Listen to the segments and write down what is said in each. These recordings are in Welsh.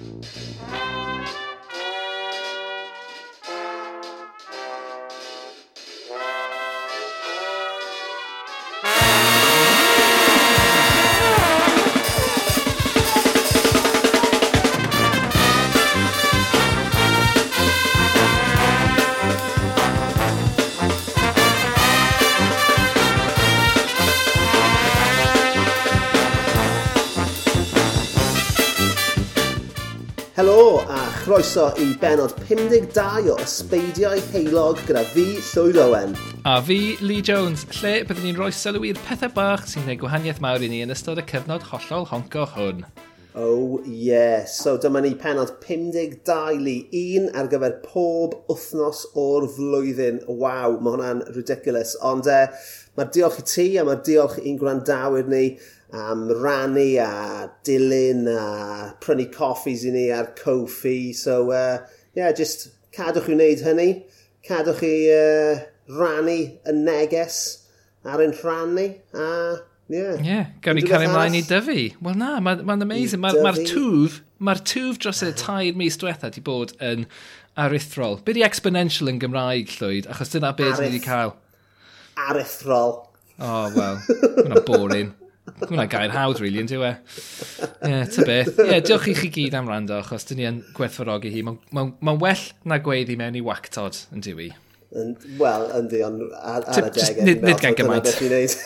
Música croeso i benod 52 o Ysbeidiau Heilog gyda fi, Llywyd Owen. A fi, Lee Jones, lle byddwn ni'n rhoi sylw i'r pethau bach sy'n gwneud gwahaniaeth mawr i ni yn ystod y cyfnod hollol honco hwn. Oh yes, so dyma ni penod 52 li un ar gyfer pob wythnos o'r flwyddyn. Waw, mae hwnna'n ridiculous. Ond e, uh, mae'r diolch i ti a mae'r diolch i'n gwrandawyr ni am rannu a dilyn a prynu coffees i ni a'r coffi. So, uh, yeah, just cadwch i wneud hynny. Cadwch i uh, rannu y neges ar ein rhan ni. A, yeah. Yeah, gawn ni cael ymlaen i dyfu. Wel na, mae'n ma amazing. Mae'r ma, twf, mae'r twf dros y tair mis diwetha di bod yn arithrol. Be di exponential yn Gymraeg, Llwyd? Achos dyna beth ni wedi cael. Arithrol. Oh, wel. mae'n boring. Gwna'n gair hawdd, really, yn e? Ie, yeah, ta beth. Ie, yeah, diolch i chi gyd am rando, achos dyn ni yn gwerthfawrogi hi. Mae'n ma, ma well na gweiddi mewn i wactod, yn i. Wel, yndi, ond ar, ar y degau. Nid gan gymaint.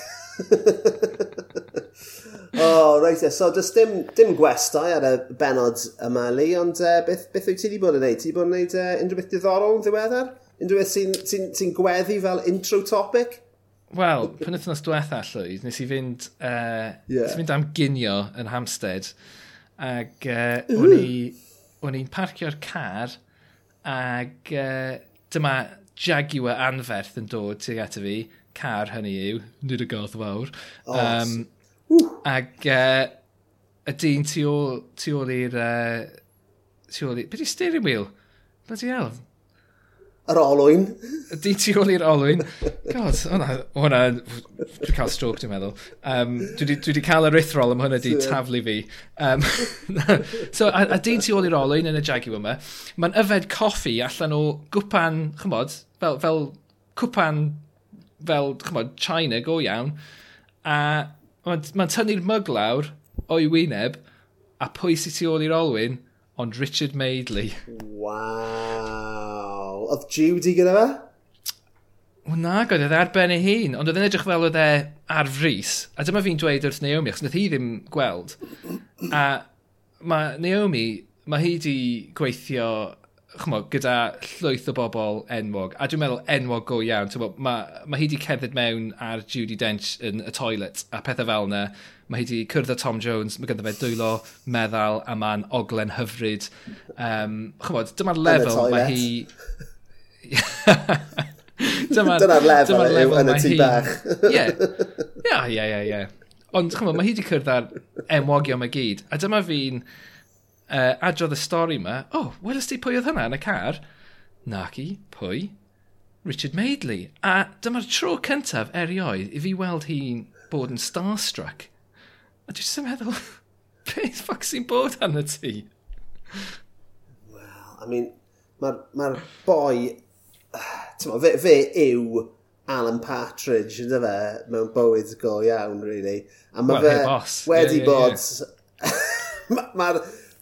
O, oh, reit e. So, does dim, dim gwestai ar y benod yma, li, ond uh, beth, beth wyt ti wedi bod yn neud? Ti wedi bod yn neud uh, unrhyw beth diddorol yn ddiweddar? Unrhyw beth sy'n sy, sy, gweddi fel intro topic? Wel, pan ythnos diwetha llwyd, nes i fynd, uh, yeah. nes i fynd am ginio yn Hamstead. Ac uh, o'n i'n parcio'r car ac uh, dyma Jaguar anferth yn dod tuag ato fi. Car hynny yw, nid y goth fawr. Oh, um, ac uh, y dyn tu ôl i'r... Uh, tu ôl i'r... Be di steering wheel? Bloody hell yr olwyn. Di tu ôl i'r olwyn. God, hwnna, hwnna, dwi'n cael stroke dwi'n meddwl. Um, dwi, wedi cael yr cael erythrol am hwnna di taflu fi. Um, so, a, a di tu ôl i'r olwyn yn y Jaguar yma, mae'n yfed coffi allan o gwpan, chymod, fel, fel cwpan, fel, chymod, China, go iawn. A mae'n ma tynnu'r myg lawr o'i wyneb, a pwy sy'n tu ôl i'r olwyn, ond Richard Maidley. Wow oedd Judy gyda fe? Wel na, god, oedd e ar ben ei hun, ond oedd yn edrych fel oedd e ar frys. A dyma fi'n dweud wrth Naomi, achos nath hi ddim gweld. A mae Naomi, mae hi wedi gweithio chmo, gyda llwyth o bobl enwog, a dwi'n meddwl enwog go iawn. Mae ma hi wedi cerdded mewn ar Judy Dench yn y toilet a pethau fel yna. Mae hi wedi cyrdd â Tom Jones, mae ganddo fe dwylo, meddal a mae'n oglen hyfryd. Um, chmod, dyma'r lefel mae hi... Dyna'r lefel, dyma lefel yn y tŷ bach. Ie, ie, ie, ie. Ond chymod, mae hi wedi cyrdd ar enwogion mae gyd. A dyma fi'n uh, adrodd y stori yma. O, oh, welys ti pwy oedd hynna yn y car? Naci, pwy? Richard Maidley. A dyma'r tro cyntaf erioed i fi weld hi'n bod yn starstruck. A dwi'n jyst yn meddwl, beth ffoc sy'n bod arno ti? Wel, I mean, mae'r ma, boi Tyma, fe, fe yw Alan Partridge, ynddo fe, mewn bywyd go iawn, really. A mae well, fe hey, wedi yeah, bod... Yeah, yeah. Mae'r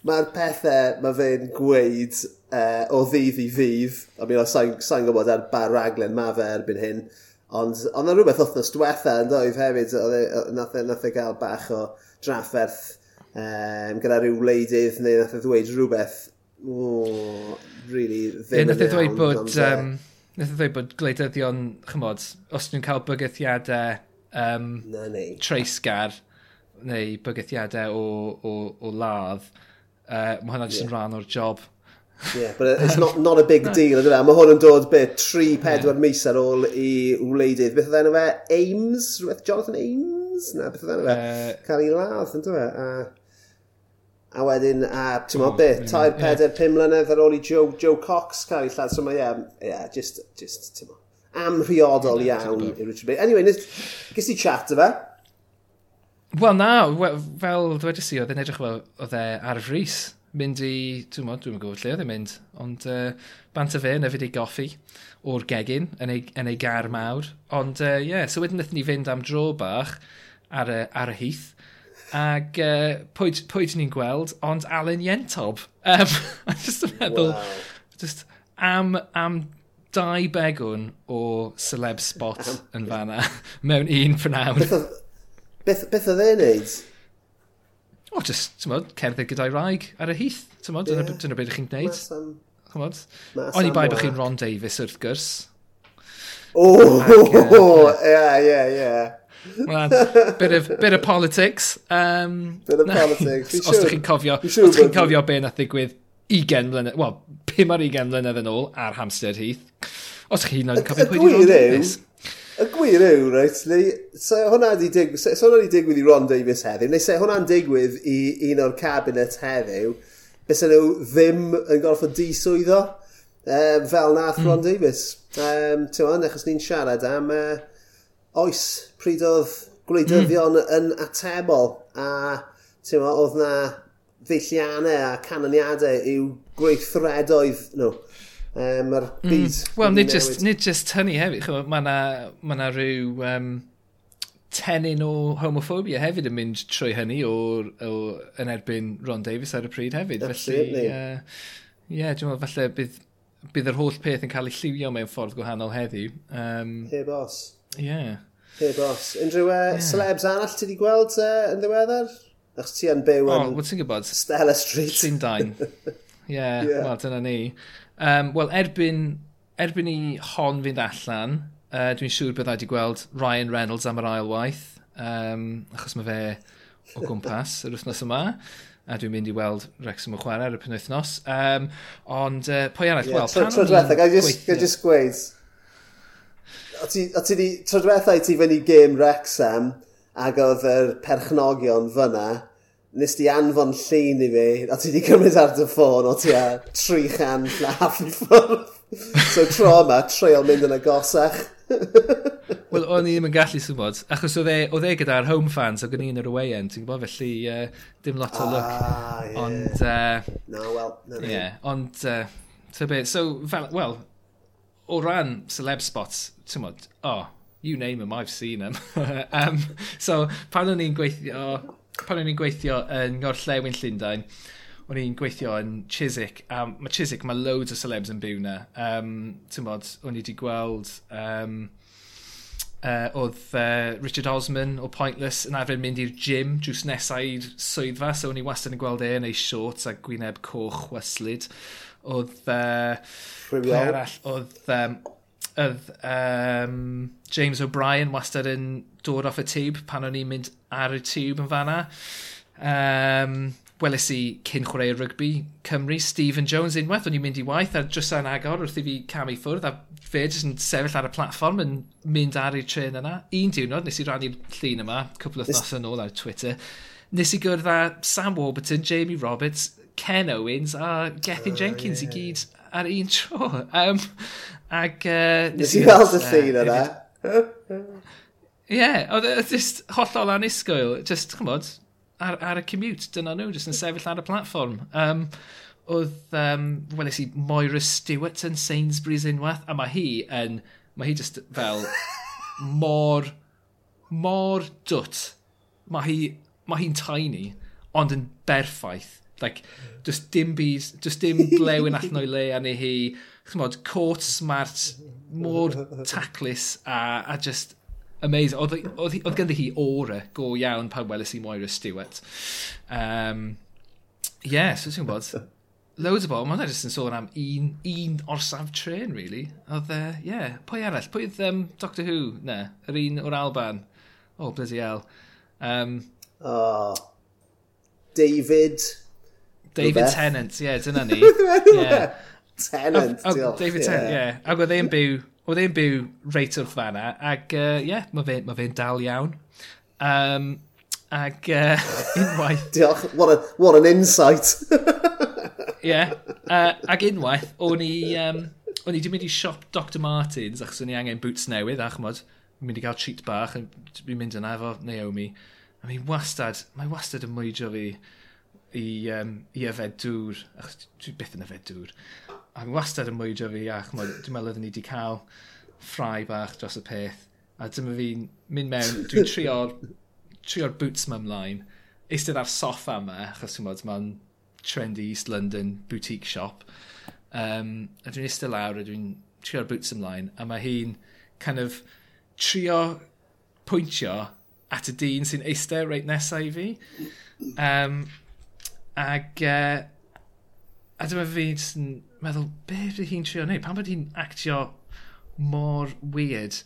ma pethau mae fe'n gweud uh, o ddydd i ddydd, a mi sa'n sa gwybod ar bar raglen mae fe erbyn hyn, ond ond yna rhywbeth wythnos diwetha yn doedd hefyd, e, nath e, nath e gael bach o drafferth um, gyda rhyw wleidydd neu nath e ddweud rhywbeth o, oh, really ddim yn iawn. Nath e ddweud bod... Um, Nid e ddweud bod gwleidyddion, chymod, os nhw'n cael bygythiadau um, na, treisgar neu bygythiadau o, o, o ladd, uh, mae hwnna jyst yeah. yn rhan o'r job. Yeah, but it's not, not a big deal, ydw ydy Mae hwn yn dod bit 3-4 yeah. mis ar ôl i wleidydd. Beth oedd enw fe? Ames? Rhywbeth Jonathan Ames? Na, beth oedd enw fe? Uh, Cael ei ladd, ydw fe? Uh, A wedyn, a ti'n meddwl mm, beth, mm, tair, peder, pum mlynedd ar ôl i Joe, Joe Cox cael ei lladd. So mae, yeah, yeah, just, just, ti'n meddwl, amrhiodol iawn i Richard Bay. Anyway, gys ti chat o fe? Wel na, fel dwedais i, oedd e'n edrych fel, oedd e ar frys. Mynd i, dwi'n modd, dwi'n gwybod lle oedd e'n mynd, ond uh, bant y fe yn yfyd ei goffi o'r gegin yn ei, yn ei gar mawr. Ond ie, uh, yeah, so wedyn wnaethon ni fynd am dro bach ar y, ar y heath. Ac uh, pwy, pwy ni'n gweld, ond Alan Yentob. Um, just yn meddwl, wow. just am, am dau begwn o celeb spot am, yn fanna mewn un prynawn. Beth, beth oedd e'n neud? O, oh, just, ti'n modd, cerdded gyda'i raig ar y heath, ti'n modd, yeah. dyna, dyna beth chi'n gwneud. Chymod? O'n i bai bych chi'n Ron Davis wrth gwrs. O, ie, ie, ie. Wel, bit of, bit of politics. Um, bit of politics. os ydych chi'n cofio, sure os chi'n cofio be nath ddigwydd 20 mlynedd, wel, 5 ar 20 mlynedd yn ôl ar Hamstead Heath. Os ydych chi'n cofio pwy di Ron Davies. Y gwir yw, reit, neu, so hwnna di digwydd, so hwnna di digwydd i Ron Davis heddiw, neu se hwnna'n digwydd i un o'r cabinet heddiw, bys nhw ddim yn gorfod diswyddo um, fel nath hmm. Ron mm. Davies. Um, Ti'n achos ni'n siarad am uh, oes pryd oedd gwleidyddion mm. yn atebol a ti'n oedd na ddeilliannau a canoniadau i'w gweithredoedd nhw. No. Um, mae'r hmm. byd... Mm. Wel, nid just, nid just hynny hefyd, mae yna ma, na rhyw um, tenyn o homophobia hefyd yn mynd trwy hynny o, o, yn erbyn Ron Davis ar y pryd hefyd. Absolutely. ie, uh, yeah, dwi'n meddwl, falle bydd, bydd yr holl peth yn cael ei lliwio mewn ffordd gwahanol heddiw. Um, Heb os. Ie. Yeah. Hey boss. Unrhyw e, uh, yeah. celebs arall ti wedi gweld uh, yn ddiweddar? Achos ti yn byw yn... Oh, ti'n gwybod? Stella Street. Ti'n dain. Ie, yeah, yeah. wel, dyna ni. Um, wel, erbyn, erbyn i hon fynd allan, uh, dwi'n siŵr byddai wedi gweld Ryan Reynolds am yr ail waith, um, achos mae fe o gwmpas yr wythnos yma, a dwi'n mynd i weld Wrexham o chwarae ar y penwythnos. Um, ond, uh, pwy arall? Yeah, well, tro diwethaf, gael just gweud, o ti, o ti di, trodwethau ti fynd i gêm Wrexham, ac oedd yr perchnogion fyna, nes di anfon llun i fi, a ti di cymryd ar dy ffôn o ti a tri chan llaff i ffwrdd. So tro yma, treol mynd yn agosach. Wel, o'n i ddim yn gallu symud, achos oedd e, e gyda'r home fans, oedd gen i'n yr away end, ti'n gwybod, felly uh, dim lot o look. Ah, yeah. Ond, uh, no, well, no, yeah, ond, uh, so, fel, well, o ran celeb spots, tymod, oh, you name them, I've seen them. um, so pan o'n i'n gweithio, pan o'n i'n gweithio yn Ngorllewin Llundain, o'n i'n gweithio yn Chiswick, a um, mae Chiswick, mae loads o celebs yn byw na. Um, tymod, o'n i wedi gweld... Um, uh, oedd uh, Richard Osman o Pointless yn arfer mynd i'r gym drws nesau i'r swyddfa, so o'n i wastad yn gweld e yn ei shorts a gwyneb coch weslyd oedd... Uh, Arall, oedd... Um, oedd um, James O'Brien wastad yn dod off y tube pan o'n i'n mynd ar y tube yn fanna. Um, weles i cyn chwarae rygbi Cymru, Stephen Jones unwaith, o'n i'n mynd i waith a drws yn agor wrth i fi cam i ffwrdd a fe jyst yn sefyll ar y platform yn mynd ar i'r tren yna. Un diwrnod, nes i rannu'r llun yma, cwpl o thnos yn ôl ar Twitter, nes i gwrdd â Sam Warburton, Jamie Roberts, Ken Owens a Gethin uh, Jenkins yeah. i gyd ar un tro. Um, ac... Uh, nes i weld y llun yna. Ie, oedd e just hollol anusgoel, just, chymod, ar, ar y commute, dyna nhw, just yn sefyll ar y platform. Um, oedd um, weles i Moira Stewart yn Sainsbury's unwaith, a mae hi yn, mae hi just fel mor, mor dwt. Mae hi, mae hi'n tiny, ond yn berffaith. Like, does dim bys, does dim blewyn allan o'i le a neu hi. Chymod, court smart, mor taclus a, a just amazing. Oedd, oedd, oedd ganddi hi aura go iawn pan welys i Moira Stewart. Um, yeah, so ti'n gwybod, loads o bobl, mae'n edrych yn sôn am un, un orsaf tren, really. Oedd, uh, yeah, pwy arall? Pwy oedd um, Doctor Who? ne? yr un o'r Alban. Oh, bloody hell. Um, oh, David. David Tennant, ie, yeah, dyna ni. yeah. Tennant, o, o, David Tennant, ie. Yeah. Ac oedd e'n byw, oedd e'n byw reit wrth fanna, ac ie, uh, yeah, mae fe'n ma fe dal iawn. Um, ac uh, unwaith... Diolch, what, a, what an insight. Ie, yeah, uh, ac unwaith, o'n i, um, o'n i wedi mynd i siop Dr Martins, achos o'n i angen boots newydd, a chmod, mynd i gael treat bach, a fi'n mynd yna efo Naomi. A mi wastad, mae wastad yn mwydio fi i, um, i yfed dŵr, achos dwi byth yn yfed dŵr. A mi wastad yn mwydro fi, ac dwi'n meddwl oeddwn ni wedi cael ffrau bach dros y peth. A dyma fi'n mynd mewn, dwi'n trio'r trio boots ma ymlaen, eistedd ar soffa yma, achos ti'n bod mae'n trendy East London boutique shop. Um, a dwi'n eistedd lawr a dwi'n trio'r boots ymlaen, a mae hi'n kind of trio pwyntio at y dyn sy'n eistedd reit nesaf i fi. Um, Ac, uh, a dyma fi yn meddwl, be ydy hi'n trio wneud? Pan bod hi'n actio mor weird,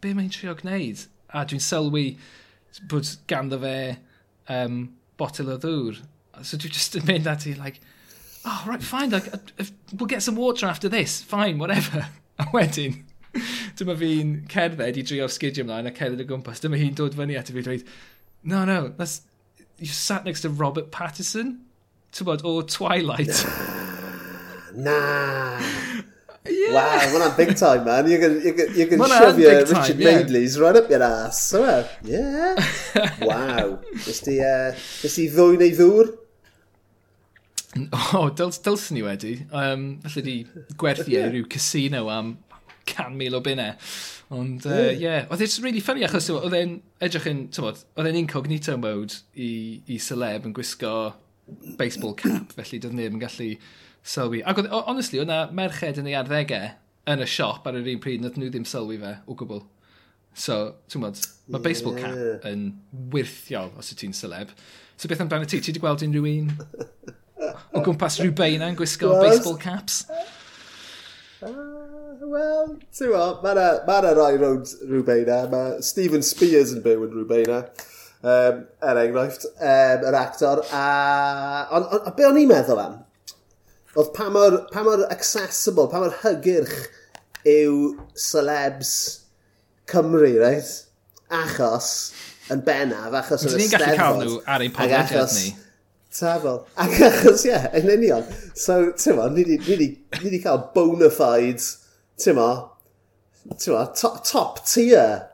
be mae'n trio gwneud? A dwi'n sylwi bod ganddo fe um, botel o ddŵr. So dwi'n just yn mynd ati, like, oh, right, fine, like, uh, we'll get some water after this, fine, whatever. A wedyn, dyma fi'n cerdded i drio'r sgidio ymlaen a cerdded y gwmpas. Dyma hi'n dod fyny ati fi dweud, no, no, that's, you sat next to Robert Patterson, tybod, o Twilight. Nah. nah. Yeah. Wow, hwnna'n big time, man. You can, you can, you can shove your Richard time, yeah. Madeley's right up your ass. So, uh, yeah. wow. Just the, uh, just i ddwy neu ddŵr? O, oh, dylsyn ni wedi. Um, Felly di gwerthu yeah. rhyw casino am can mil o bunau. Ond, ie, uh, yeah. oedd e'n really funny achos oedd e'n edrych yn, tywod, oedd e'n incognito mode i, i celeb yn gwisgo baseball cap, felly doedd neb yn gallu sylwi. Ac oedd, honestly, oedd na merched yn ei arddegau yn y siop ar yr un pryd, nad nhw ddim sylwi fe o gwbl. So, ti'n bod, mae yeah. baseball cap yn wirthiol os y ti'n celeb. So beth amdano ti? Ti wedi gweld unrhyw un o gwmpas rhywbeina yn gwisgo baseball caps? Uh, Wel, ti'n wel, mae yna ma rai rownd Rwbeina. Mae Stephen Spears yn byw yn Rwbeina. Um, er enghraifft, um, yr actor. A, on, on, a be o'n i'n meddwl am? Oedd pa mor, pa mor accessible, pa mor hygyrch yw celebs Cymru, reit? Achos, yn bennaf, achos yn y steddfod. Ni'n gallu cael nhw ar ein podlediad ni. Tafel. Ac achos, ie, yeah, yn union. So, ti'n ma, ni wedi cael bona fides ti'n mo, ti'n mo, top, top tier.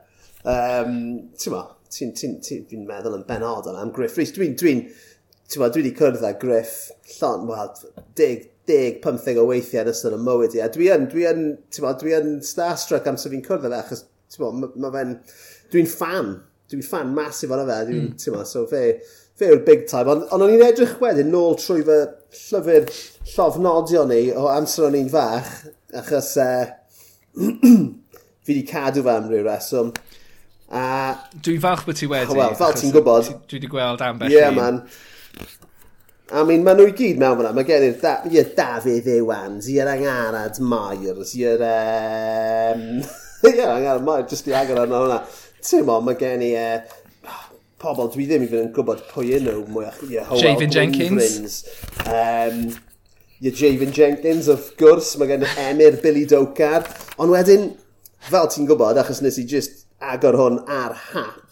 Um, ti'n mo, ti'n ti, ti, ti, meddwl yn benodol am Griff Rhys. Dwi'n, dwi'n, ti'n mo, dwi wedi cwrdd â Griff llon, wel, dig, dig, 15 o weithiau yn ystod y mywyd i. A dwi yn, dwi yn, ti'n mo, dwi yn starstruck am sy'n fi'n cwrdd â fe, achos, ti'n ma, mae fe'n, dwi'n fan, dwi'n fan masif o'n fe, dwi'n, mm. ti'n mo, so fe, fe yw'r big time. Ond on, o'n i'n edrych wedyn nôl trwy fy llyfr llofnodio ni o amser o'n i'n fach, Achos uh, fi wedi cadw fe am ryw reswm. A... Dwi'n falch bod ti wedi. Wel, fel ti'n gwybod. Dwi wedi gweld ambell yeah, man. I mean, maen nhw i gyd mewn fyna. Mae gen i'r da, yeah, Dafydd Ewans, i'r Angarad Myers, i'r... Um, yeah, Angarad Myers, jyst i agor arno hwnna. Ti'n mo, mae gen i... E, uh, pobl dwi ddim i fynd yn gwybod pwy yn nhw. mwyach. yeah, Javin Jenkins. Um, your Javon Jenkins, of gwrs, mae gen Emir Billy Docar. Ond wedyn, fel ti'n gwybod, achos nes i just agor hwn ar hap,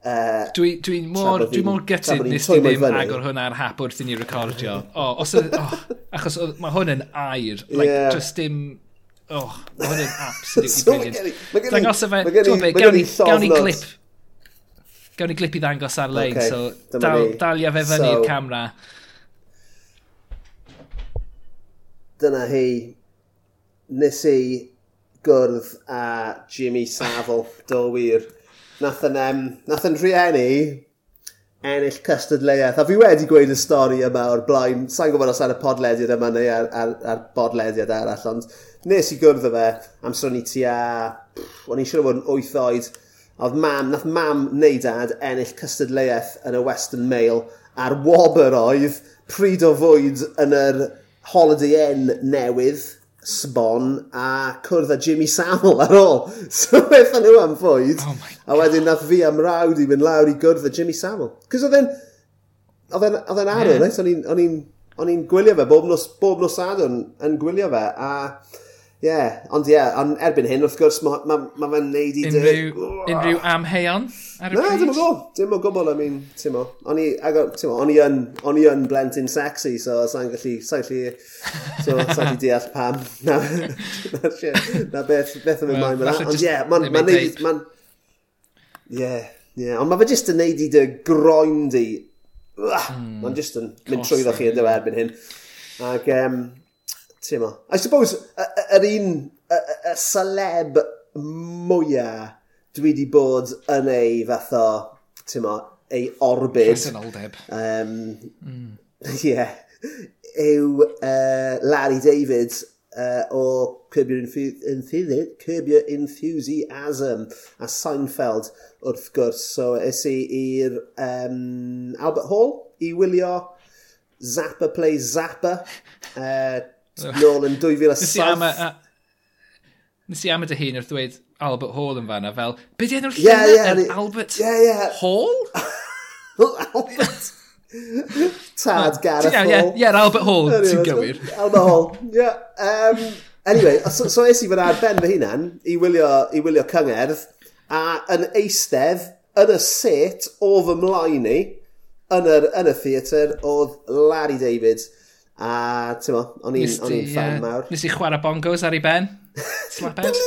Uh, Dwi'n dwi mor, dwi mor gytid nes ti ddim agor hwn ar hap wrth i ni recordio. oh, os, oh, achos mae hwn yn air, like, yeah. just dim... Oh, mae hwn yn absolutely so brilliant. Dangos efe, dwi'n be, gawn ni, gawn clip. Gawn ni glip i ddangos ar lein, okay, so dal, dalia fe fyny so, camera. dyna hi. Nes i gwrdd a Jimmy Savile, do wir. Nath yn, um, nath yn rhieni ennill cystadleuaeth. A fi wedi gweud y stori yma o'r blaen. Sa'n gwybod os ar y podlediad yma neu ar, ar, ar bodlediad arall, ond nes i gwrdd fe amser o'n i ti a O'n i'n siŵr bod yn 8 oed. Oedd mam, nath mam neu dad ennill cystadleuaeth yn y Western Mail a'r wobr oedd pryd o fwyd yn yr Holiday Inn newydd, sbon, a cwrdd â Jimmy Savile ar ôl. So wethon nhw am fwyd. Oh a wedyn nath fi am rawd i fynd lawr i gwrdd â Jimmy Savile. Cys oedd e'n... Oedd e'n arw, yeah. Right? o'n i'n gwylio fe bob nos, bob nos adwn yn gwylio fe, a Ie, yeah. ond ie, yeah, ond erbyn hyn, wrth gwrs, mae ma, ma fe'n neud i dy... Unrhyw amheuon ar y pryd? Na, dim o go, dim o gwbl, I mean, ti'n mo. O'n i, ti'n mo, o'n i yn, o'n i yn blentyn sexy, so sa'n gallu, sa'n gallu, so sa'n gallu deall pam. Na, na beth, beth yn mynd mlaen fyna. Ond ie, ma'n neud, ma'n... Ie, ie, ond mae fe jyst yn neud i dy groen di. Hmm. Mae'n jyst yn mynd trwyddo chi yn dy erbyn hyn. Ac, um, Teimlo. I suppose, yr un, y celeb mwyaf dwi wedi bod yn ei fath o, ti'n mo, ei orbyd. Presenoldeb. Um, mm. yeah, yw uh, Larry David uh, o Curb Your, Enthusi Curb Your Enthusiasm a Seinfeld wrth gwrs. So es i i'r um, Albert Hall i wylio Zappa Play Zappa. Uh, nôl yn 2007. Nes i am y dy hun wrth dweud Albert Hall yn fanna fel, be di enw'r yeah, llyfr yeah, yn Albert yeah, yeah. Hall? Albert. Tad Gareth Hall. Ie, yeah, yeah, Albert Hall, ti'n gywir. Albert Hall, ie. Um, anyway, so, so es i fyna ar ben fy hunan i wylio, i wylio cyngerdd a yn eistedd yn y set o fy mlaen ni yn y, yn y theatr oedd Larry David. A ti'n mo, o'n i'n fan uh, mawr. Nes i chwarae bongos ar ei ben? Slaphead?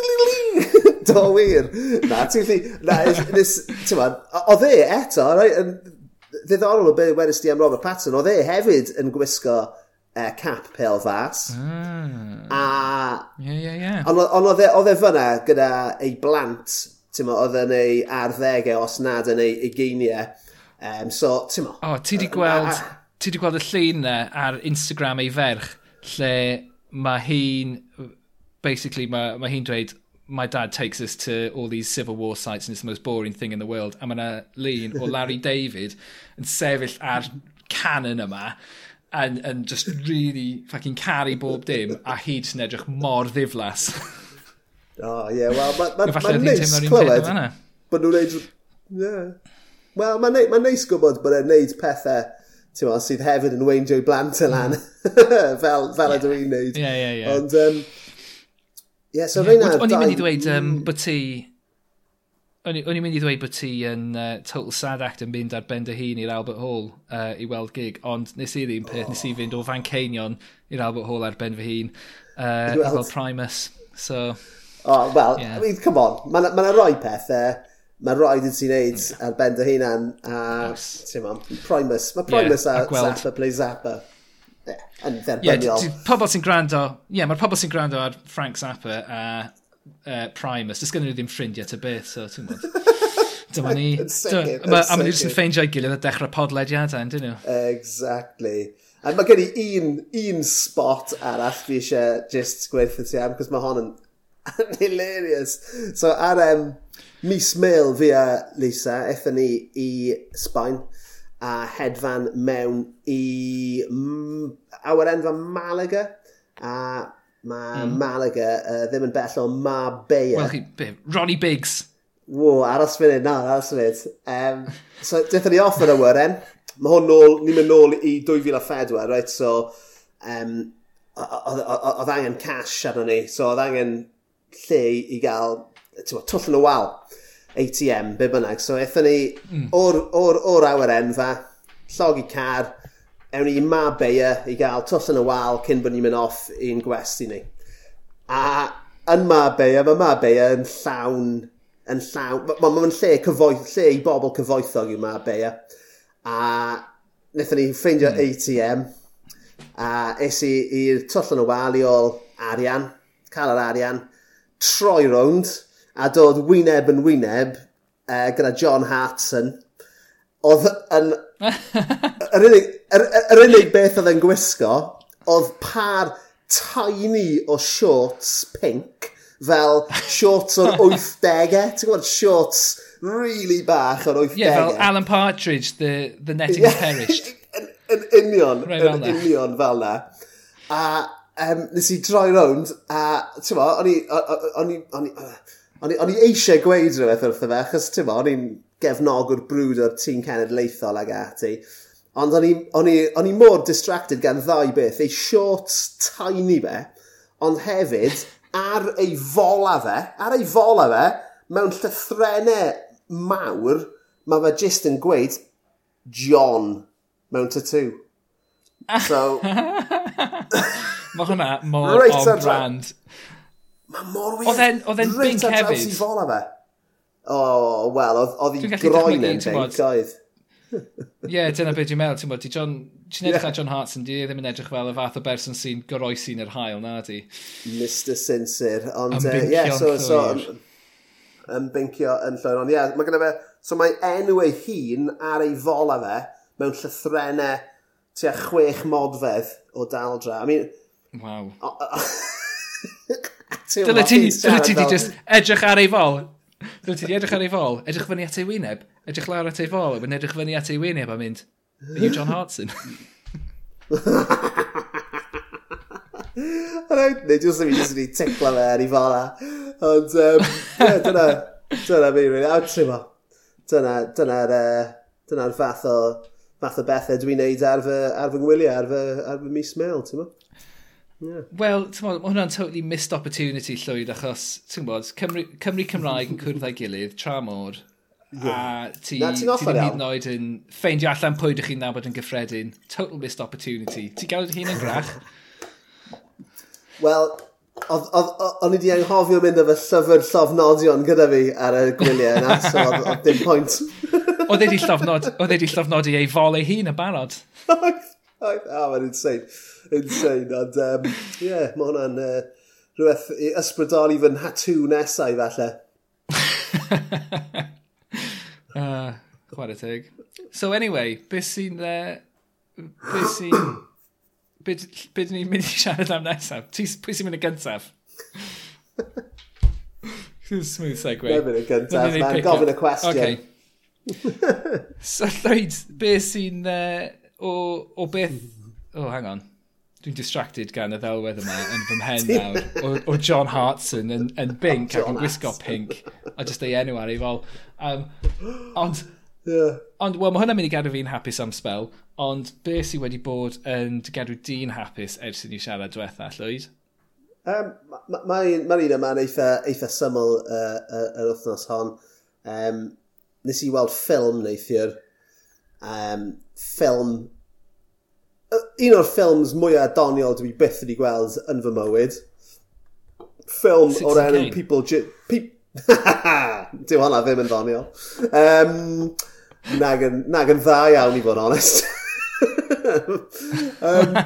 Do wir. Na, ti'n lli... Na, nes... Ti'n ma, oedd e eto, right, ddiddorol o beth wedys di am Robert Patton, oedd e hefyd yn gwisgo uh, cap pel fas. Mm. A... Ie, ie, ie. Ond oedd e fyna gyda ei blant, ti'n ma, oedd yn ei arddegau os nad yn ei geiniau. Um, so, ti'n ma... O, oh, ti di gweld... A, ti wedi gweld y llun na ar Instagram ei ferch, lle mae hi'n, basically, mae, mae hi'n dweud, my dad takes us to all these civil war sites and it's the most boring thing in the world. A mae yna lun o Larry David yn sefyll ar canon yma and, and just really fucking caru bob dim a hyd sy'n edrych mor ddiflas. Oh, ie, yeah, wel, mae'n ma, ma neis clywed bod nhw'n neud... Yeah. Wel, mae'n ma neis gwybod bod e'n neud pethau ti'n sydd hefyd yn weindio blant y lan, mm. fel, fel yeah. ydw i'n neud. Ie, ie, ie. Ond, um, yeah, so yeah. O'n i'n mynd i ddweud um, mm. bod ti... O'n i'n mynd i ddweud bod ti yn uh, Total Sad Act yn mynd ar ben dy hun i'r Albert Hall uh, i weld gig, ond nes i'r un peth, oh. nes i oh. fynd o Fan Ceinion i'r Albert Hall ar ben fy hun uh, i weld Primus. So, oh, well, yeah. I mean, come on, mae'n ma, ma roi pethau... Uh, mae rhaid i ti wneud yeah. ar ben dy hunan a yes. ma, Primus, mae Primus yeah, a, gweld... Zappa play Zappa yn dderbyniol. Yeah, pobl sy'n gwrando, yeah, mae'r pobl sy'n gwrando ar Frank Zappa a uh, Primus, dys gynnu nhw ddim ffrindiau ty beth, so ti'n gwybod. Dyma ni. A maen nhw jyst yn ffeindio'i gilydd a dechrau podlediadau, dyn nhw? Exactly. A mae gen i un, un spot arall fi eisiau just gweithio ti am, cos mae hon yn hilarious. So ar, um, Mis Mil fi a Lisa, eithon ni i Sbaen a hedfan mewn i mm, awyrenfa Malaga a mae mm. Malaga uh, ddim yn bell o Marbella. Wel chi, Ronnie Biggs. Wo, aros fyny, na, aros fyny. Um, so, dethon ni off yn awyren. Mae hwn nôl, ni'n mynd nôl i 2004, right? So, um, oedd angen cash arno ni, so oedd angen lle i gael twll yn y wal. ATM, be bynnag. So, eithon ni mm. o'r, or, or awyr enfa, llog i car, ewn ni ma beia i gael twll yn y wal cyn bod ni'n mynd off i'n gwesti ni. A yn ma beia, mae ma beia yn llawn, yn llawn, mae'n ma, ma, ma lle, cyfoeth, lle i bobl cyfoethog i ma beia. A wnaethon ni ffeindio mm. ATM, a es i i'r twll yn y wal i ôl arian, cael yr arian, troi rownd, a dod wyneb yn wyneb uh, gyda John Hartson, oedd yn... yr, unig, yr, yr unig beth oedd yn gwisgo, oedd par tiny o shorts pink, fel shorts o'r 80au, ti'n gwybod, shorts really bach o'r 80au. Ie, yeah, fel Alan Partridge, the, the netting yeah. perished. yn, yn union, right, yn union fel na. A um, nes i droi rownd, a ti'n gwybod, o'n i, o'n i, o'n i, O'n i eisiau gweud rhywbeth wrtho fe, achos ti'n bod, o'n i'n gefnog o'r brwd o'r tîm cenedlaethol ag ati. Ond o'n i, mor distracted gan ddau beth, ei short tiny fe, ond hefyd ar ei fola fe, ar ei fola fe, mewn llythrenau mawr, mae fe jyst yn gweud John mewn tattoo. So... mae hwnna mor right on brand. Mae mor wir. Oedd e'n bink hefyd. Reit ar draws i fe. O, oh, wel, oedd hi'n groen yn bink oedd. Ie, dyna beth dwi'n meddwl, ti'n bod, John, ti'n edrych yeah. John Hartson, di ddim yn edrych fel y fath o berson sy'n goroesi'n yr hael, na di. Mr Sinsir, ond, ie, uh, yeah, so, so, yn bincio yn llwyr, ond ie, yeah, mae gyda fe, so mae enw ei hun ar ei fola fe, mewn llythrenau tua chwech modfedd o daldra. I mean, wow. Dyle ti, dyle ti di just edrych ar ei fol. Dyle ti di edrych ar ei fol, edrych fyny at ei wyneb, edrych lawr at ei fol, Yn edrych fyny at ei wyneb a mynd, are you John Hartson? Neu jyst yn mynd i wedi fe ar ei fola. Ond, um, yeah, dyna, dyna mi, rwy'n awtri fo. Dyna, dyna'r uh, dyna fath o, fath o bethau dwi'n neud ar fy, ar fy ngwyliau, ar fy, ar fy mis mel, ti'n mo? Yeah. Wel, mae hwnna'n totally missed opportunity llwyd achos, ti'n gwybod, Cymru, Cymru Cymraeg yn cwrdd â'i gilydd, tra mor, yeah. a ti ddim hyd yn oed yn ffeindio allan pwy ydych chi'n nabod yn gyffredin. Total missed opportunity. Ti'n gael hyn yn grach? Wel, o'n i wedi anghofio mynd efo llyfr llofnodion gyda fi ar y gwyliau yna, so oedd e dim pwynt. oedd wedi llofnodi ei fol ei hun y barod. oh, mae'n insane. Insane. Ond, um, yeah, mae hwnna'n uh, rhywbeth i ysbrydoli fy nhatw nesau, falle. Ah, uh, chwarae teg. So, anyway, beth sy'n... Uh, beth sy'n... Beth be ni'n mynd i siarad am nesaf? Pwy sy'n mynd y gyntaf? Smooth segue. Dwi'n mynd y gyntaf, man. Gofyn y cwestiwn. Okay. so, Lloyd, beth sy'n... Uh, o, o beth... Oh, hang on. Dwi'n distracted gan y ddelwedd yma yn fy mhen nawr o, o John Hartson yn, yn bink ac yn gwisgo pink a just ei enw ar ei fol. Um, ond, yeah. ond wel, mae hwnna'n mynd i gadw fi'n hapus am spel, ond beth sydd wedi bod yn gadw di'n hapus ers i ni siarad diwetha, Llwyd? Um, Mae'r ma, ma un yma'n eitha, eitha syml uh, uh, yr wythnos hon. Um, nes i weld ffilm neithiwr, um, ffilm un o'r ffilms mwyaf doniol dwi byth wedi gweld yn fy mywyd. Ffilm o'r enw People... G Pe Dyw hwnna ddim yn doniol. Um, nag, yn, nag yn dda iawn i fod yn onest. um,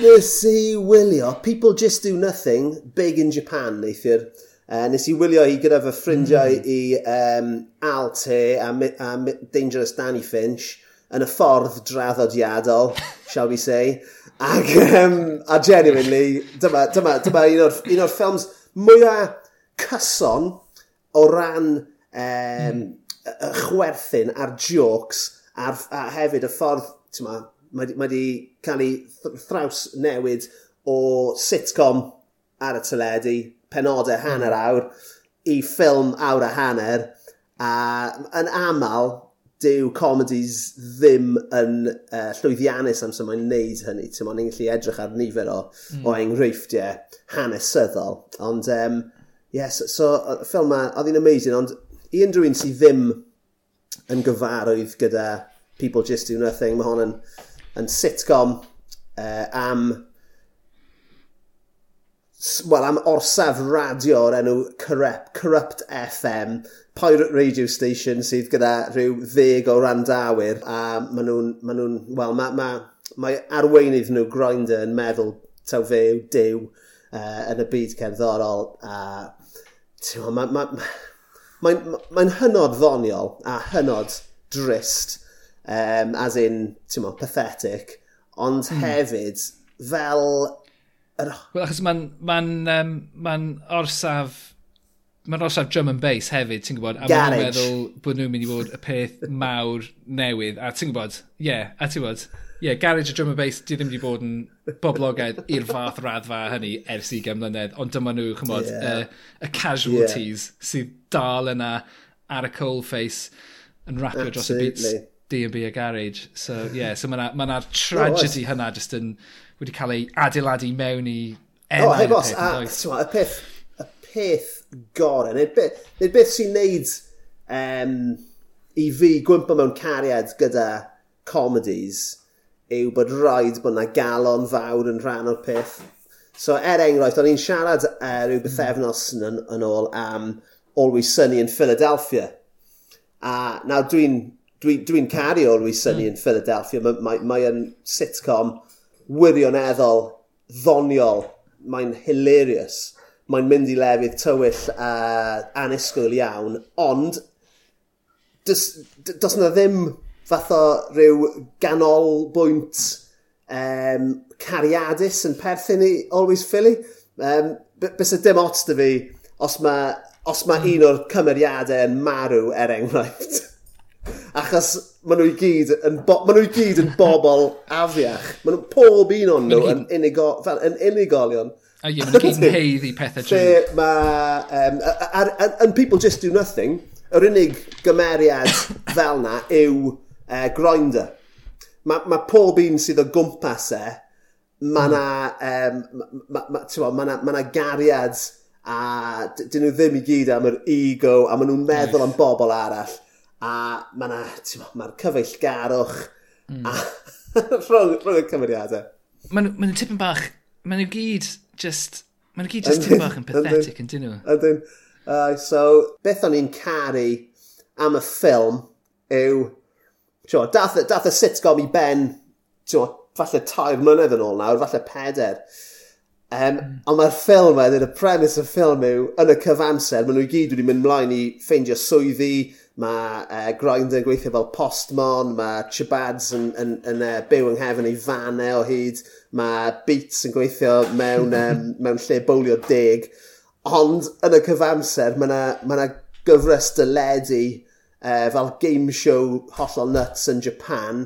nes i wylio People Just Do Nothing Big in Japan neithiwr. Uh, nes i wylio hi gyda fy ffrindiau mm. i um, Alte a, a Dangerous Danny Finch yn y ffordd draddodiadol, shall we say. Ac, um, a genuinely, dyma, dyma, dyma un o'r, un o'r ffilms mwyaf cyson o ran um, y chwerthin a'r jokes a'r, a hefyd y ffordd, ti'n ma, mae, wedi cael ei thraws newid o sitcom ar y teledu, penodau hanner awr, i ffilm awr a hanner, a yn aml, dyw comedies ddim yn uh, llwyddiannus am sy'n mae'n neud hynny. Ti'n mo'n gallu edrych ar nifer o, mm. o enghreifftiau hanesyddol. Ond, um, yes, so, y ffilm ma, oedd hi'n amazing, ond i unrhyw un sydd ddim yn gyfarwydd gyda People Just Do Nothing, mae hon yn, yn sitcom uh, am wel, am orsaf radio o'r enw Corrupt, Corrupt FM, pirate radio station sydd gyda rhyw ddeg o randawyr a maen nhw'n, ma nhw wel, mae ma, ma arweinydd nhw grinder yn meddwl taw fe yw dew uh, yn y byd cerddorol a mae'n ma, ma, ma, ma, ma hynod ddoniol a hynod drist um, as in, ti'n pathetic ond mm. hefyd fel Ydo. Wel, achos mae'n ma um, ma orsaf mae'n orsaf drum and bass hefyd, ti'n gwybod? A mae'n meddwl bod nhw'n mynd i fod y peth mawr newydd. A ti'n gwybod? Ie, yeah, a ti'n gwybod? Ie, yeah, garage a drum and bass, di ddim wedi bod yn boblogaidd i'r fath raddfa hynny ers i gemlynedd, ond dyma nhw, chymod, yeah. uh, y casualties yeah. sydd dal yna ar y coalface yn rapio dros y beats D&B a garage. So, ie, yeah, so mae yna ma tragedy oh, hynna jyst yn wedi cael ei adeiladu mewn i enw. O, hei bos, a y peth, y peth gorau, neu'r beth, neu beth sy'n neud um, i fi gwympo mewn cariad gyda comedies yw bod rhaid bod yna galon fawr yn rhan o'r peth. So er enghraifft, o'n i'n siarad e, uh, rhyw bethefnos yn, yn ôl am Always Sunny in Philadelphia. A nawr dwi'n dwi, dwi caru Always Sunny mm. in Philadelphia. Mae ma, ma, ma sitcom wirioneddol, ddoniol. Mae'n hilarious. Mae'n mynd i lefydd tywyll a uh, anisgwyl iawn, ond does, does na ddim fath o ryw ganolbwynt um, cariadus yn perthyn i Always Philly. Um, Bys y dim ots dy fi os mae os ma un o'r cymeriadau yn marw er enghraifft. Achos maen nhw i gyd yn, bo, maen nhw i gyd yn bobl afiach. Maen nhw pob un o'n nhw yn, unigo, fel, yn unigolion. A ie, maen nhw gyd yn heiddi pethau drwy. Mae... Um, and, people just do nothing. Yr unig gymeriad fel na yw uh, grinder. Mae ma pob un sydd o gwmpas e, mae na, um, ma, ma, ma, na, ma na gariad a dyn nhw ddim i gyd am yr ego a maen nhw'n meddwl am bobl arall a mae yna, mae'r cyfeillgarwch mm. a rhwng, rhwng y cymeriadau. Mae'n nhw'n ma tipyn bach, mae'n nhw gyd just, mae'n nhw gyd just tipyn bach yn pathetic yn dyn nhw. Ydyn. Uh, so, beth o'n i'n caru am y ffilm yw, tio, dath, dath y sitcom i ben, tio, falle tair mlynedd yn ôl nawr, falle peder. Um, mm. Ond mae'r ffilm wedyn, y premis y ffilm yw, yn y cyfamser, maen nhw i gyd wedi mynd mlaen i ffeindio swyddi, Mae uh, Grinder yn gweithio fel postmon, mae Chabads yn, yn, yn, yn uh, byw yng nghefn ei fanau e o hyd, mae Beats yn gweithio mewn, um, mewn lle bowlio deg. Ond yn y cyfamser, mae yna ma, na, gyfres dyledu uh, fel game show hollol nuts yn Japan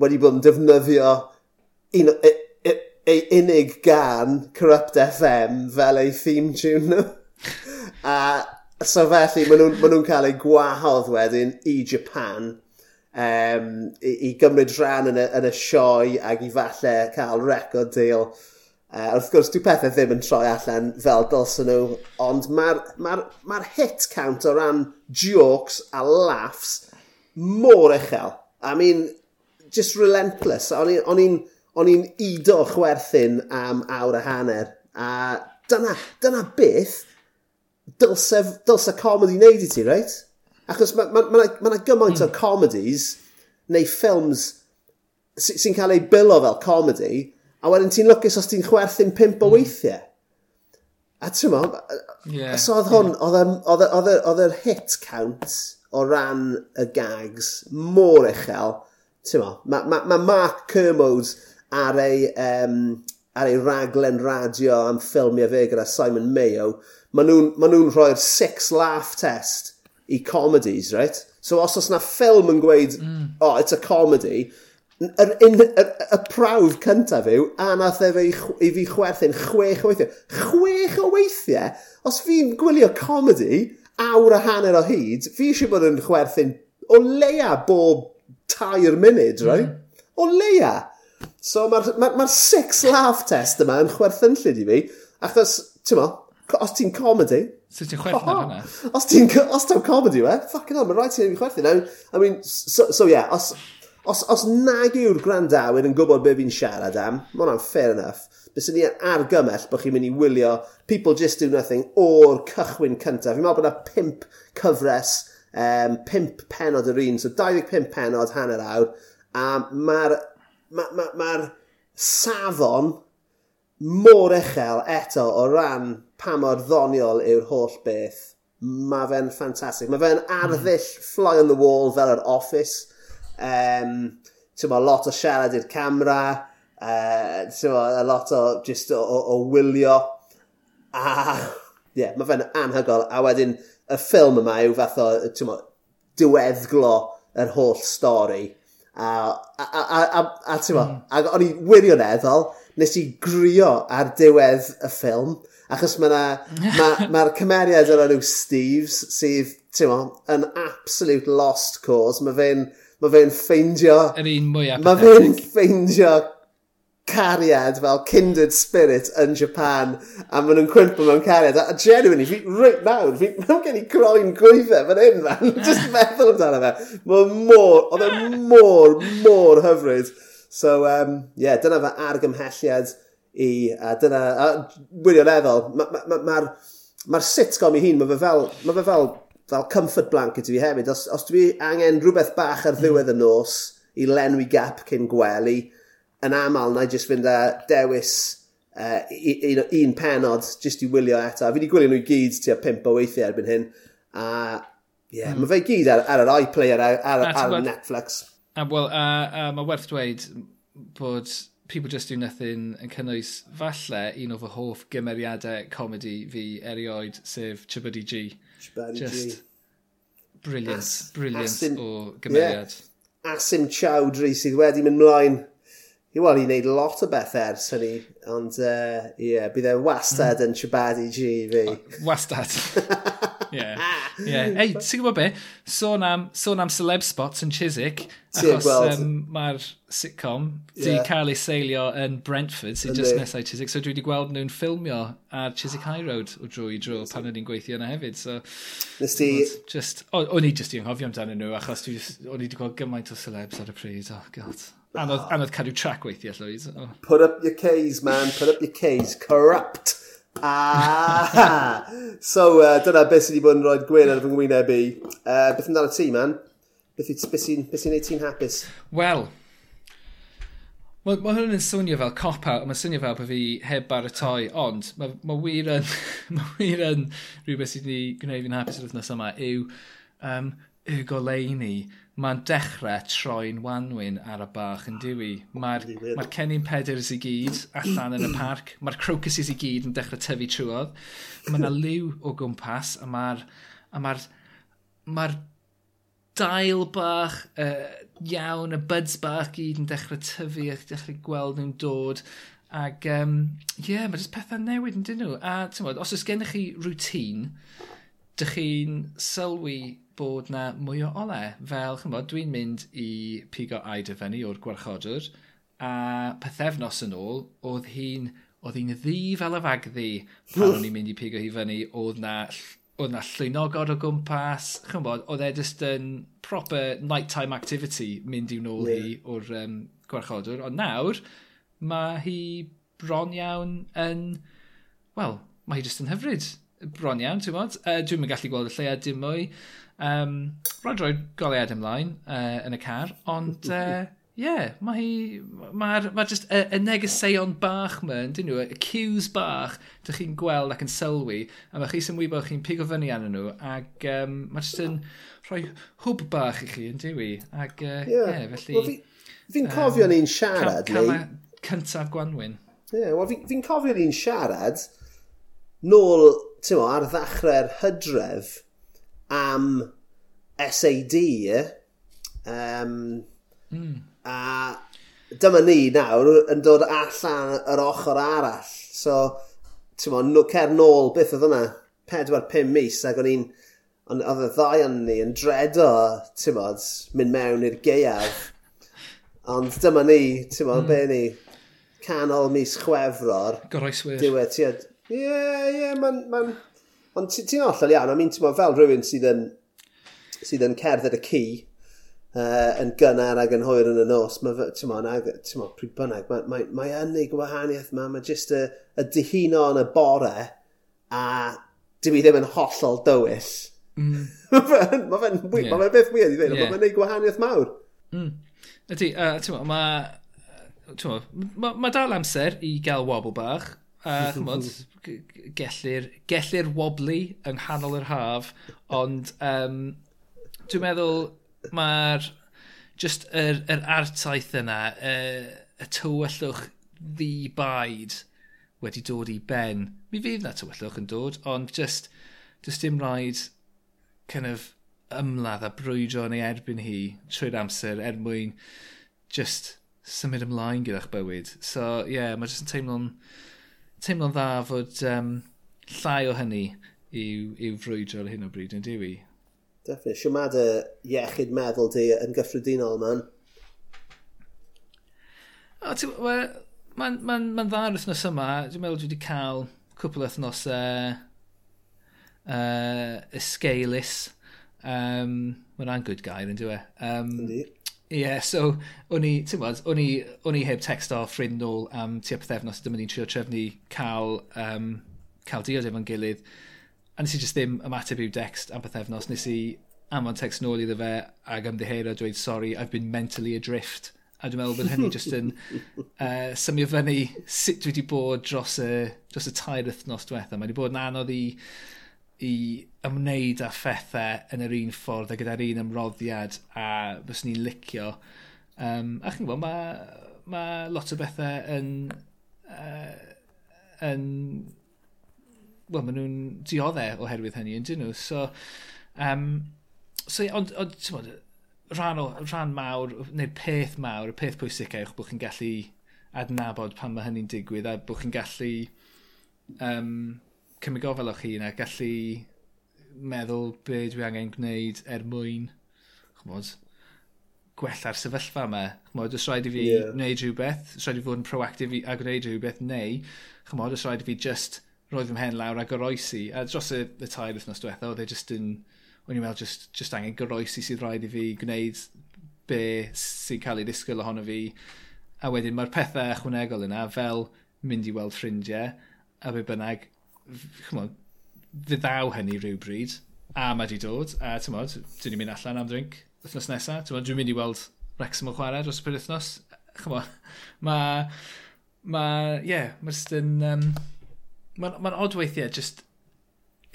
wedi bod yn defnyddio un, e, e, ei unig gan Corrupt FM fel ei theme tune nhw. a So felly, maen nhw'n nhw cael eu gwahodd wedyn i Japan um, i, i gymryd rhan yn y, yn y sioe ac i falle cael record deal. Uh, wrth gwrs, dwi pethau ddim yn troi allan fel dylsyn nhw, ond mae'r ma ma, ma hit count o ran jokes a laughs mor uchel. I mean, just relentless. O'n i'n ido chwerthin am awr a hanner. A dyna, dyna beth dylse, dylse comedy wneud i ti, reit? Achos mae ma, ma, ma, ma gymaint mm. o hmm. comedies neu ffilms sy'n sy cael ei bilo fel comedy, a wedyn ti'n lwcus os ti'n chwerthu'n pimp o hmm. weithiau. A ti'n mo, yeah, so oedd hwn, yeah. oedd yr hit count o ran y gags mor uchel, ti'n mo, mae ma, ma Mark Kermode ar ei, um, ar ei raglen radio am ffilmiau fe gyda Simon Mayo maen nhw'n ma nhw rhoi'r six laugh test i comedies, right? So os oes na ffilm yn gweud, mm. oh, it's a comedy, yr, un, yr, y prawf cyntaf yw, a nath e fe i fi chwerthu'n chwech o weithiau. Chwech o weithiau? Os fi'n gwylio comedy, awr a hanner o hyd, fi eisiau bod yn chwerthu'n o leia bob tair munud, mm. right? Mm. O leia! So mae'r ma, ma six laugh test yma yn chwerthynllid i fi, achos, ti'n mo, os ti'n comedy... So ti'n chwerth na hwnna? Os ti'n os comedy, we? Fucking hell, mae'n rhaid ti'n ei chwerthu. I mean, so, so yeah, os, os, os nag yw'r grandawyr yn gwybod be fi'n siarad am, mae hwnna'n fair enough. Bys ni yn argymell bod chi'n mynd i wylio People Just Do Nothing o'r cychwyn cyntaf. Fi'n meddwl bod yna pimp cyfres, um, pimp penod yr un, so 25 penod hanner awr, a mae'r ma, ma, ma, ma safon mor uchel eto o ran pa mor ddoniol yw'r holl beth. Mae fe'n ffantastig. Mae fe'n arddull fly on the wall fel yr office. Um, ma, lot o siarad i'r camera. Uh, ma, a lot o, just o, o, o wylio. A ie, yeah, mae fe'n anhygol. A wedyn, y ffilm yma yw fath o, ma, diweddglo yr holl stori. A, a, a, a, a, a, a, a, i a, a, a, a, nes i grio ar diwedd y ffilm, achos mae'r ma, ma cymeriad o'r enw Steves sydd, ti'n mo, yn absolute lost cause. Mae fe'n ma fe ffeindio... Yr un mwyaf Mae fe'n ffeindio cariad fel kindred spirit yn Japan a maen nhw'n cwympo mewn cariad. A, genuinely fi reit nawr fi mewn gen i groen gwyddau fan hyn man. Just meddwl amdano fe. Mae mor oedd e mor mor hyfryd. So, um, yeah, dyna fy argymhelliad i, a dyna, a wirioneddol, mae'r ma, ma, ma, ma, ma sitcom i hun, mae fe fel, mae fe fel, fel comfort blanket i fi hefyd. Os, os dwi angen rhywbeth bach ar ddiwedd y nos i lenwi gap cyn gwely, yn aml na i jyst fynd â dewis uh, un, un penod jyst i wylio eto. Fi wedi gwylio nhw i gyd tua pimp o weithiau erbyn hyn. A yeah, mm. mae fe gyd ar, ar yr iPlayer, ar, ar, ar, ar Netflix. A well, a, a mae werth dweud bod People Just Do Nothing yn cynnwys falle un o fy hoff gymeriadau comedi fi erioed, sef Chibuddy G. Chibuddy Just G. Brilliant, As, brilliant Asim, o gymeriad. Yeah. Asim Chowdhury sydd wedi mynd mlaen Wel, i wneud lot o beth ers hynny, ond ie, uh, yeah, bydd e wastad mm. yn siabadu G fi. Wastad. Ie. Ie. Ei, ti'n gwybod be? Sôn am, sôn am celeb spots yn Chiswick, achos um, mae'r sitcom wedi yeah. cael ei seilio yn Brentford, sy'n just nesau Chiswick, so dwi wedi gweld nhw'n ffilmio ar Chiswick High Road o dro i dro pan o'n i'n gweithio yna hefyd. So, Nes ti... Just, o'n i just i anghofio amdano nhw, achos o'n i wedi gweld gymaint o celebs ar y pryd. Oh, god. Anodd, anodd cadw track weithiau, Llywyd. Oh. Put up your Ks, man. Put up your Ks. Corrupt. Ah! so, uh, dyna beth sydd wedi bod yn rhoi gwyn ar fy ngwyneb i. Uh, beth amdano ti, man? Beth sy'n neud ti'n hapus? Wel, Mae ma hwn yn swnio fel cop-out, mae'n swnio fel bod fi heb baratoi, ond mae ma wir yn, ma wir yn rhywbeth sydd wedi gwneud fi'n hapus yr wythnos yma yw um, y goleini, mae'n dechrau troi'n wanwyn ar y bach yn diwy. Mae'r ma cennin peders i gyd allan yn y parc, mae'r crocuses i gyd yn dechrau tyfu trwodd, mae yna liw o gwmpas a mae'r ma ma dail bach uh, iawn, y buds bach gyd yn dechrau tyfu a dechrau gweld nhw'n dod. Ac ie, um, yeah, mae jyst pethau newid yn dyn nhw. A mod, os oes gennych chi rŵtín, dych chi'n sylwi bod 'na mwy o ole. Fel chymod, dwi'n mynd i pigo Aida e fyny o'r gwarchodwr a pethefnos yn ôl oedd hi'n oedd hi'n ddi fel y fagddi pan o'n i'n mynd i pigo hi fyny oedd na oedd na llwynogod o gwmpas, chymod, oedd e just yn proper nighttime activity mynd i'w nôl yeah. hi o'r um, gwarchodwr. Ond nawr, mae hi bron iawn yn, wel, mae hi just yn hyfryd bron iawn, ti'n bod? Uh, Dwi'n gallu gweld y lleia dim mwy. Um, Rwy'n rhoi golead ymlaen uh, yn y car, ond uh, yeah, mae hi, mae'r, ma just y, y negeseuon bach ma, dyn nhw, y cues bach, dych chi'n gweld ac yn sylwi, a mae chi sy'n wybod chi'n pigo fyny arnyn nhw, ac um, mae just yn rhoi hwb bach i chi, yn diwy, ac uh, yeah. yeah. felly... Well, fi'n fi, cofio um, ni'n siarad, ca. Cyntaf Gwanwyn. Ie, yeah, wel fi'n fi cofio ni'n siarad nôl, ti'n mo, ar ddechrau'r hydref, am SAD, ie? Um, mm. A dyma ni nawr yn dod allan yr ochr arall. So, ti'n mo, cer nôl, beth oedd hwnna, 4-5 mis, ac o'n i'n, oedd y ddau o'n ni yn dredo, ti'n mo, mynd mewn i'r geiaf. Ond dyma ni, ti'n mo, mm. be ni, canol mis chwefror. Goroeswyr. Diwedd, ti'n ie, ie, mae'n... Ma Ond ti'n ollol iawn, I mean, ti'n fel rhywun sydd yn, sydd yn cerdded y cu, uh, yn gynnar ac yn hwyr yn y nos, mae, ti'n mo, ti'n mo, pryd bynnag, mae, mae, mae yn ei gwahaniaeth yma, mae jyst y, y dihuno yn y bore, a dim i ddim yn hollol dywyll. Mm. mae fe'n ma fe, yeah. ma fe beth weird i ddweud, yeah. mae fe'n ei gwahaniaeth mawr. Mm. Ydy, uh, ti'n mo, mae... Mo, mae ma dal amser i gael wobl bach, Uh, chymod, gellir, gellir wobbly yng nghanol yr haf, ond um, dwi'n meddwl mae'r just yr, yr artaith yna, y, y tywyllwch ddi baid wedi dod i ben. Mi fydd na tywyllwch yn dod, ond just, just dim rhaid kind of ymladd a brwydro yn ei erbyn hi trwy'r amser er mwyn just symud ymlaen gyda'ch bywyd. So, ie, yeah, mae jyst yn teimlo'n teimlo'n dda fod um, llai o hynny i'w, iw frwydro ar hyn o bryd yn diwy. Definitely. Siwmad y iechyd meddwl di yn gyffredinol, man. Mae'n ma, ma, ma, dda ar wythnos yma. Dwi'n meddwl dwi wedi cael cwpl o wythnos uh, uh, ysgeilus. Um, Mae'n rhan good gair, yn dwi e. Um, Yndi. Ie, so o'n i, ti'n bod, o'n i, o'n i heb ffrind nôl am um, tua pethefnos, dyma ni'n trio trefnu cael, um, cael diod efo'n gilydd. A nes i just ddim ymateb i'w dext am pethefnos, nes i anfon text nôl iddo fe ag ymddiheiro dweud, sorry, I've been mentally adrift. A dwi'n meddwl bod hynny just yn uh, symio fyny sut dwi wedi bod dros y, dros y tair wythnos diwetha. Mae wedi bod yn anodd i i ymwneud â phethau yn yr un ffordd a gyda'r un ymroddiad a fys ni'n licio. Um, a chi'n gwybod, mae, ma lot o bethau yn... Uh, yn wel, maen nhw'n dioddau oherwydd hynny, yn dyn nhw. So, um, so ond, ond ti'n bod, rhan, o, rhan mawr, neu'r peth mawr, y peth pwysig eich bod chi'n gallu adnabod pan mae hynny'n digwydd a bod chi'n gallu um, cymryd gofal o'ch hun a gallu meddwl be dwi angen gwneud er mwyn chmod, gwella'r sefyllfa yma. Chmod, os rhaid i fi yeah. wneud rhywbeth, os rhaid i fod yn proactif a gwneud rhywbeth, neu, chmod, os rhaid i fi just roedd fy mhen lawr a goroesi. A dros y, y tair wythnos diwetha, oedd e just yn, o'n i'n meddwl, just, just angen goroesi sydd rhaid i fi gwneud be sy'n cael ei ddisgwyl ohono fi. A wedyn mae'r pethau ychwanegol yna, fel mynd i weld ffrindiau, a be bynnag, chymod, fyddaw hynny rhywbryd, a mae di dod, a tymod, dwi ni'n mynd allan am drink wythnos nesaf, tymod, dwi'n mynd i weld Wrexham o chwarae dros y pyd wythnos, chymod, mae, mae, ie, yeah, mae jyst yn, um, mae'n ma od weithiau, jyst,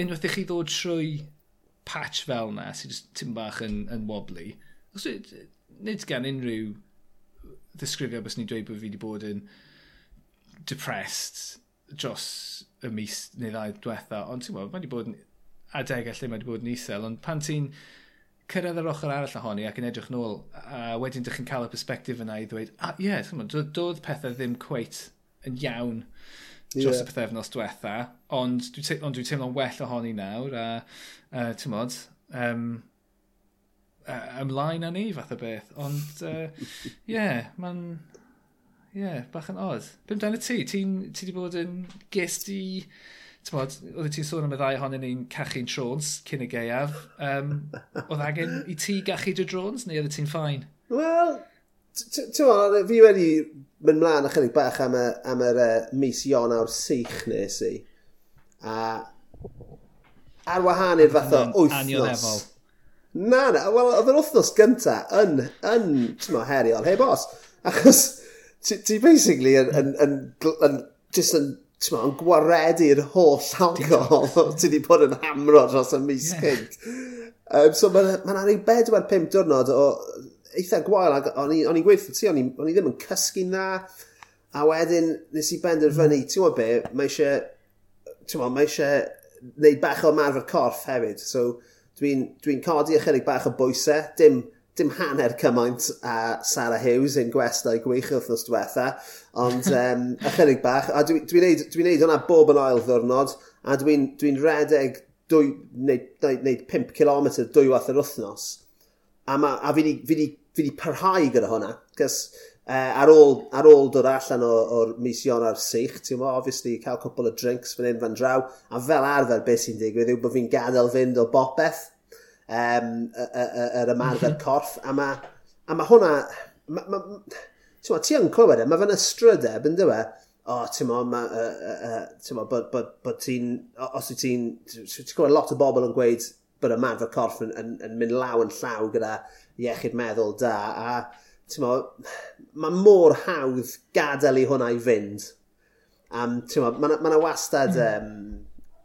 unwaith i chi ddod trwy patch fel na, sy'n just tim bach yn, yn wobbly, os dwi, nid gan unrhyw ddisgrifio bys ni'n dweud bod fi wedi bod yn depressed dros y mis neu ddau diwetha, ond ti'n gwybod, mae wedi bod yn adegau lle mae wedi bod yn isel, ond pan ti'n cyrraedd yr ochr arall ohoni ac yn edrych nôl, a wedyn dych chi'n cael y perspektif yna i ddweud, a ie, yeah, doedd pethau ddim cweit yn iawn dros yeah. y pethefnos diwetha, ond dwi'n dwi teimlo'n well ohoni nawr, a uh, ti'n modd, um, uh, ymlaen â ni fath o beth, ond ie, uh, yeah, mae'n Ie, yeah, bach yn odd. Bym dan y ti? Ti wedi bod yn gest i... Tymod, oeddet ti'n sôn am y ddau ohonyn ni'n cachu'n trons cyn y geiaf. Um, oedd agen i ti gachu dy drons neu oeddet ti'n ffain? Wel, ti'n e, fi wedi mynd mlaen ychydig bach am, y, am yr uh, mis Ionawr sych nes i. A ar wahan i'r fath o wythnos. Na, na, wel, oedd yr wythnos gyntaf yn, yn, ti'n heriol, heb os. Achos ti basically yn, yn, yn, yn, just yn, ti'n yn gwaredu'r holl alcohol ti wedi bod yn hamro dros y mis yeah. cynt. Um, so mae'n ma ar ei bedwar pimp diwrnod o eitha gwael, ac o'n i'n gweithio ti, o'n i ddim yn cysgu'n dda, a wedyn nes i benderfynu, ti'n gwybod be, mae eisiau, ti'n gwybod, mae eisiau neud bach o marfer corff hefyd, so dwi'n dwi codi ychydig bach o bwysau, dim dim hanner cymaint a Sarah Hughes ein gwestai gwych wrthnos diwetha, ond um, ychydig bach. A dwi'n dwi neud, dwi neud hwnna bob yn ail ddwrnod, a dwi'n dwi, n, dwi n redeg dwy, neud, neud, neud 5 km dwy wath yr wythnos. A, ma, a fi wedi parhau gyda hwnna, cys uh, ar, ôl, ar ôl dod allan o'r mis Ionar sych, ti'n mo, obviously, cael cwpl o drinks fan hyn fan draw, a fel arfer beth sy'n digwydd yw bod fi'n gadael fynd o bopeth, um, yr ymarfer mhm. corff, a mae a ma hwnna, ma, ma, ma, ti yn clywed e, mae fe'n ystrydeb yn dweud, o, oh, ti'n mo, ma, uh, uh, bod, bod, bod ti'n, os ti'n, ti'n gwybod lot o bobl yn gweud bod ymarfer corff yn, yn, yn mynd law yn llaw gyda iechyd meddwl da, a ti'n mo, mae mor hawdd gadael i hwnna i fynd. Um, ti'n mo, mae yna ma wastad, um,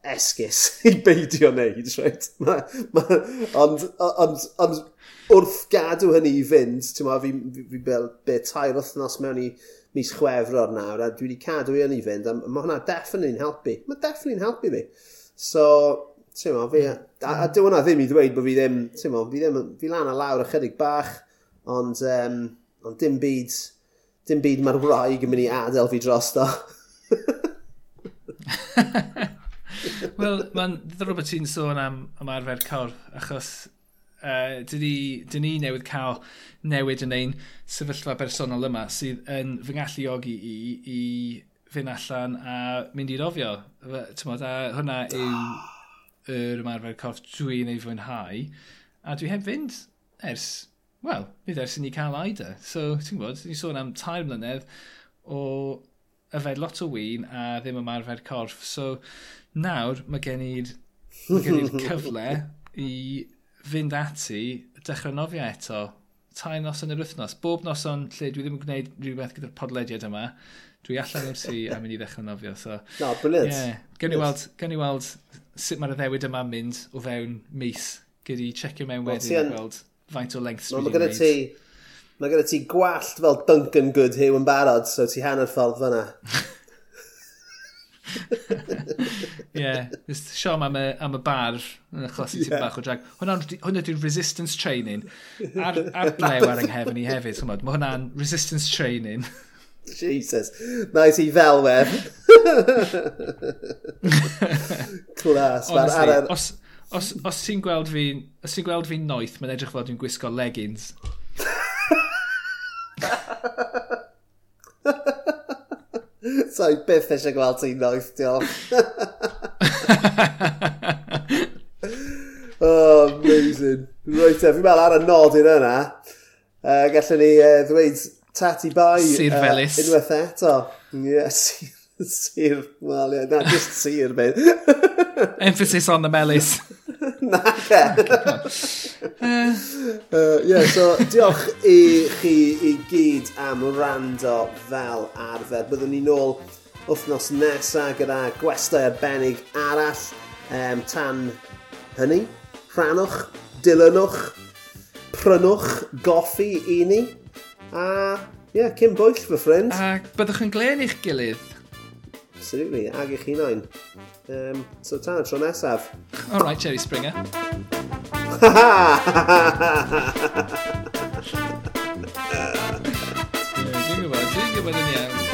esgus i beidio wneud, right? Ma, ma, ond, ond, ond wrth gadw hynny i fynd, ti'n ma, fi, fi, fi bel, be, tair wythnos mewn i mis chwefror nawr, a dwi wedi cadw i hynny i fynd, a mae hwnna definitely'n helpu. Mae definitely'n helpu fi. So, ti'n ma, fi, a, a dyw hwnna ddim i ddweud bod fi ddim, ti'n ma, fi ddim, fi lan a lawr ychydig bach, ond, um, ond dim byd, dim byd mae'r wraig yn mynd i adael fi drosto. Wel, mae'n ddrwb bod ti'n sôn am ymarfer corff, achos uh, dyn ni, dyn ni newydd cael newid yn ein sefyllfa bersonol yma sydd yn fy ngalluogi i, i fynd allan a mynd i rofio. Tymod, a hwnna yw yr ymarfer corff dwi'n ei fwynhau. A dwi heb fynd ers, wel, bydd ers i ni cael aida. So, ti'n gwybod, ni'n sôn am tair mlynedd o yfed lot o wyn a ddim ymarfer corff. So, nawr mae gen i'r cyfle i fynd ati dechrau nofio eto. Tai nos yn yr wythnos. Bob noson lle dwi ddim yn gwneud rhywbeth gyda'r podlediad yma, dwi allan o'r tŷ a mynd i ddechrau nofio. So, no, brilliant. Yeah. Gen, i weld, gen i weld sut mae'r ddewyd yma'n mynd o fewn mis. Gyd i checio mewn well, wedyn i gweld faint o length no, mae gyda ti Mae gyda ti gwallt fel Duncan Goodhew yn barod, so ti hanner ffordd fyna. Ie, yeah, siom am y, am y bar yn achos yeah. bach o drag. Hwna dwi'n resistance training. Ar, ar blew ar ynghefen i hefyd, chymod. Mae hwnna'n resistance training. Jesus. Nice i felwen. Clas. Honestly, ar... os, os, os ti'n gweld fi'n... Os ti'n gweld fi'n noeth, mae'n edrych fod dwi'n gwisgo leggings. so i byth eisiau gweld ti'n noeth, diolch. oh, amazing. Right, eh, fi'n meddwl ar y nodyn yna, uh, gallwn ni uh, ddweud tati bai. Sir Felis. Uh, unwaith eto. Yeah, sir, sir, well, yeah, na, just sir, mate. Emphasis on the melis. Na, ce. Oh uh, yeah, so diolch i chi i gyd am rando fel arfer. Byddwn ni nôl wythnos nesaf gyda gwestau arbennig arall um, tan hynny. Rhanwch, dilynwch, prynwch, goffi i ni. A ie, yeah, cyn bwyll fy ffrind. A byddwch yn glen i'ch gilydd. Absolutely, ag i'ch hunain. Um, so tan y tro nesaf. All right, Jerry Springer. Dwi'n gwybod, dwi'n gwybod yn iawn.